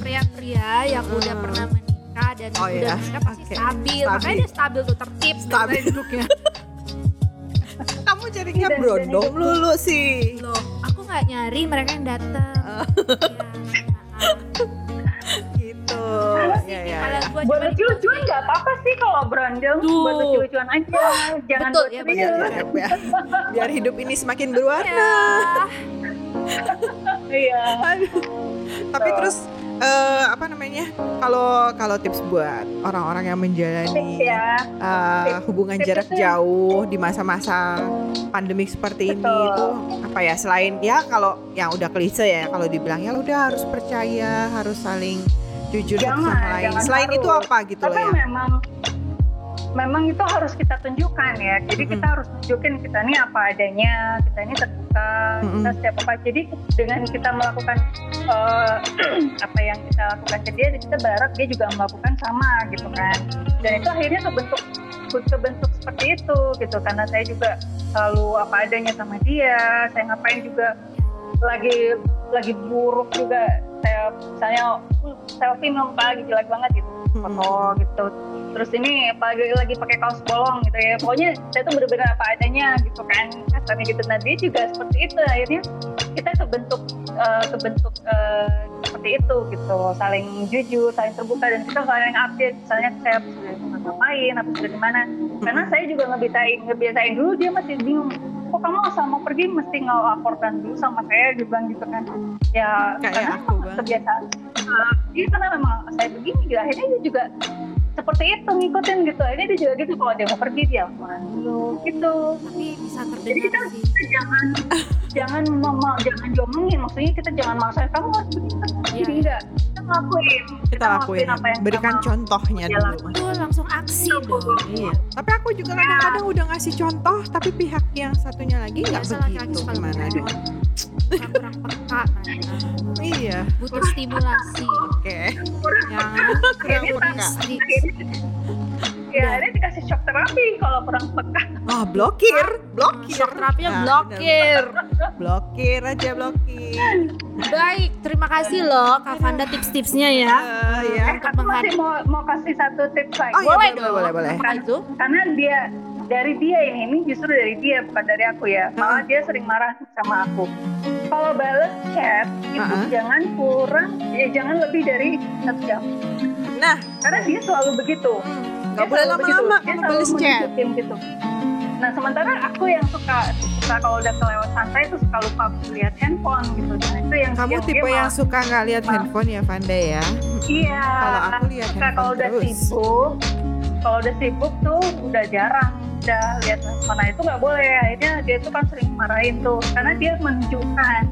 Pria-pria yang udah Hmm. pernah menikah dan Oh, udah iya. menikah pasti Oke. stabil. Stabil. Makanya dia stabil tuh tertib Stabil. stabil duduknya. Jadinya Dan- dan berondong hidup- lulu sih. Loh, aku nggak nyari mereka yang datang. Oh. Ya. Gitu. Ya ya. Ya. buat lucu-lucuan nggak apa-apa sih kalau berondong Tuh. buat lucu-lucuan aja jangan Betul, buat ya. Biar, biar, biar, hidup ini semakin berwarna. Ya. iya. Tapi terus eh, apa namanya? Kalau kalau tips buat orang-orang yang tips menjalani ya Tips- hubungan tips jarak itu- jauh di masa-masa pandemik seperti ini Betul. itu apa ya selain ya kalau yang udah klise ya kalau dibilang ya udah harus percaya harus saling jujur Jangan, sama lain selain itu harus. apa gitu tapi loh ya memang memang itu harus kita tunjukkan ya. Jadi Mm-mm. kita harus tunjukin kita ini apa adanya kita ini terbuka Mm-mm. kita setiap apa. Jadi dengan kita melakukan eh, apa yang kita lakukan ke dia kita berharap dia juga melakukan sama gitu kan. Dan itu akhirnya kebentuk kebentuk seperti itu gitu. Karena saya juga selalu apa adanya sama dia saya ngapain juga lagi lagi buruk juga. Saya misalnya "Uh, selfie muka lagi jelek banget gitu. Foto gitu terus ini apalagi lagi pakai kaos bolong gitu ya. Pokoknya saya tuh bener-bener apa adanya gitu kan. Kasarnya gitu nah dia juga seperti itu. Akhirnya kita kebentuk eh, kebentuk eh, seperti itu gitu. Saling jujur saling terbuka. Dan kita saling update. Misalnya saya sudah ngapain apa di mana karena saya juga ngebiasain ngebiasain dulu dia masih bingung kok kamu asal mau pergi mesti ngelaporkan dulu sama saya? Dia bilang gitu kan. Ya Kayak karena aku kebiasaan uh, dia karena memang saya begini gitu akhirnya dia juga seperti itu ngikutin gitu akhirnya dia juga gitu kalau dia mau pergi dia dulu gitu Tapi bisa jadi kita, terdengar sih. kita jangan jangan mama jangan diomongin maksudnya kita jangan maksa kamu harus begitu Iya, jadi iya. enggak kita ngelakuin Kita lakuin, apa yang berikan kita mau. contohnya Iya, dulu. Tuh langsung aksi dong. Iya. Tapi aku juga kadang-kadang udah ngasih contoh, tapi pihak yang satunya lagi nggak Biasa laki-laki begitu. Gimana dong? Kurang peka kan. Iya. Butuh stimulasi. Oke. Yang Kurang Ini peka. ya ini dikasih shock terapi kalau kurang peka Ah, blokir, blokir. Shock terapinya Nah, blokir. bener. Blokir aja blokir. Baik, terima kasih loh Kak Fanda tips-tipsnya ya. Eh, ya. eh aku masih mau mau kasih satu tips lagi Oh, iya, boleh boleh, boleh, boleh. Itu? karena dia dari dia ini ini justru dari dia bukan dari aku ya. Malah dia sering marah sama aku. Kalau bales chat itu Uh-uh. jangan kurang ya jangan lebih dari satu jam. Nah, karena dia selalu begitu. Nggak Dia boleh lama-lama kalau selalu balas chat. gitu. Nah sementara aku yang suka suka kalau udah kelewat santai itu suka lupa lihat handphone gitu. Nah itu yang Kamu yang tipe yang malah- suka nggak lihat handphone ya, Vanda ya? iya. Kalau aku lihat suka kalau udah terus. sibuk. Kalau udah sibuk tuh udah jarang udah lihat mana itu nggak boleh akhirnya dia tuh kan sering marahin tuh karena dia menunjukkan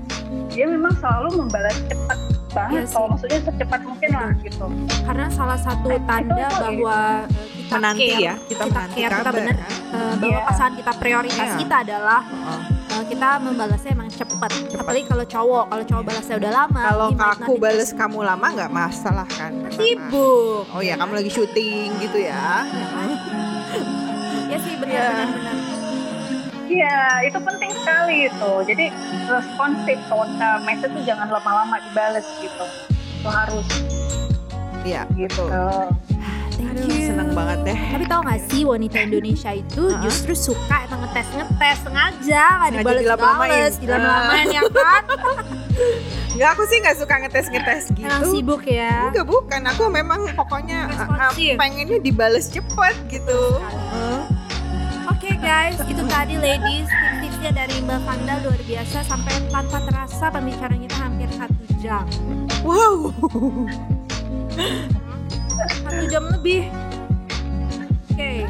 dia memang selalu membalas cepat banget Iya sih. kalau maksudnya secepat mungkin lah gitu Karena salah satu Eh, tanda itu- bahwa eh, kita Menanti care, ya, kita, kita menanti care, kita kabar. kan? eh, bahwa Iya. pasangan kita prioritas Iya. kita adalah Oh. eh, kita membalasnya emang cepet. Apalagi kalau cowok, kalau cowok balasnya udah lama. Kalau aku not bales kamu lama nggak masalah kan? Sibuk. Oh ya, kamu lagi syuting gitu ya? Ya sih Iya. benar-benar. iya itu penting sekali itu. Jadi responsif kalau message tuh jangan lama-lama dibales gitu. Itu harus. Iya, gitu Thank Aduh, you. seneng banget deh. Tapi tau gak sih wanita Indonesia itu Uh-uh. justru suka emang ngetes ngetes sengaja nggak Sengaja dibales dilama-lamain. ya kan? Nggak, aku sih nggak suka ngetes-ngetes gitu. Emang sibuk ya. Enggak bukan, aku memang pokoknya uh, uh, pengennya dibales cepet gitu. Uh, Oke guys, itu tadi ladies tips-tipsnya dari Mbak Fanda luar biasa sampai tanpa terasa pembicaraan kita hampir satu jam, wow. Satu jam lebih. Oke,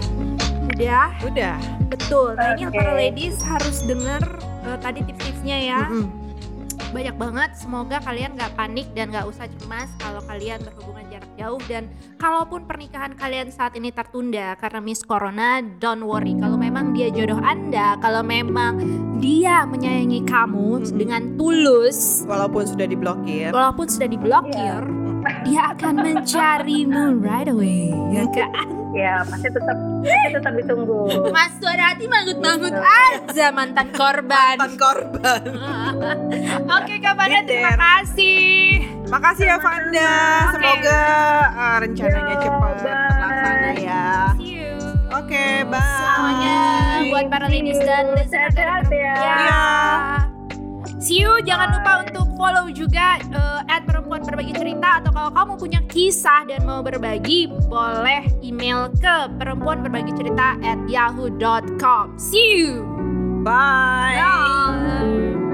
udah Udah. betul. Nah ini Oke. para ladies harus denger eh, tadi tips-tipsnya ya. Mm-mm. Banyak banget. Semoga kalian nggak panik dan nggak usah cemas kalau kalian berhubungan jarak jauh dan kalaupun pernikahan kalian saat ini tertunda karena Miss Corona, don't worry. Kalau memang dia jodoh Anda, kalau memang dia menyayangi kamu Mm-mm. dengan tulus, Walaupun sudah diblokir. walaupun sudah diblokir, dia akan mencarimu right away, ya kan? ya masih tetap masih tetap ditunggu Mas suara hati manggut-manggut aja mantan korban. Mantan korban. Oke Kak Fanda, Been terima there. kasih. Makasih ya Vanda. Semoga uh, rencananya Yo, cepat terlaksana ya. See you. Oke, bye. Semuanya buat para ladies dan listener Sehat-sehat ya. Ya. See you. Jangan lupa untuk follow juga at perempuan berbagi cerita atau kalau kamu punya kisah dan mau berbagi boleh email ke perempuan berbagi cerita at yahoo.com. See you. Bye. Bye.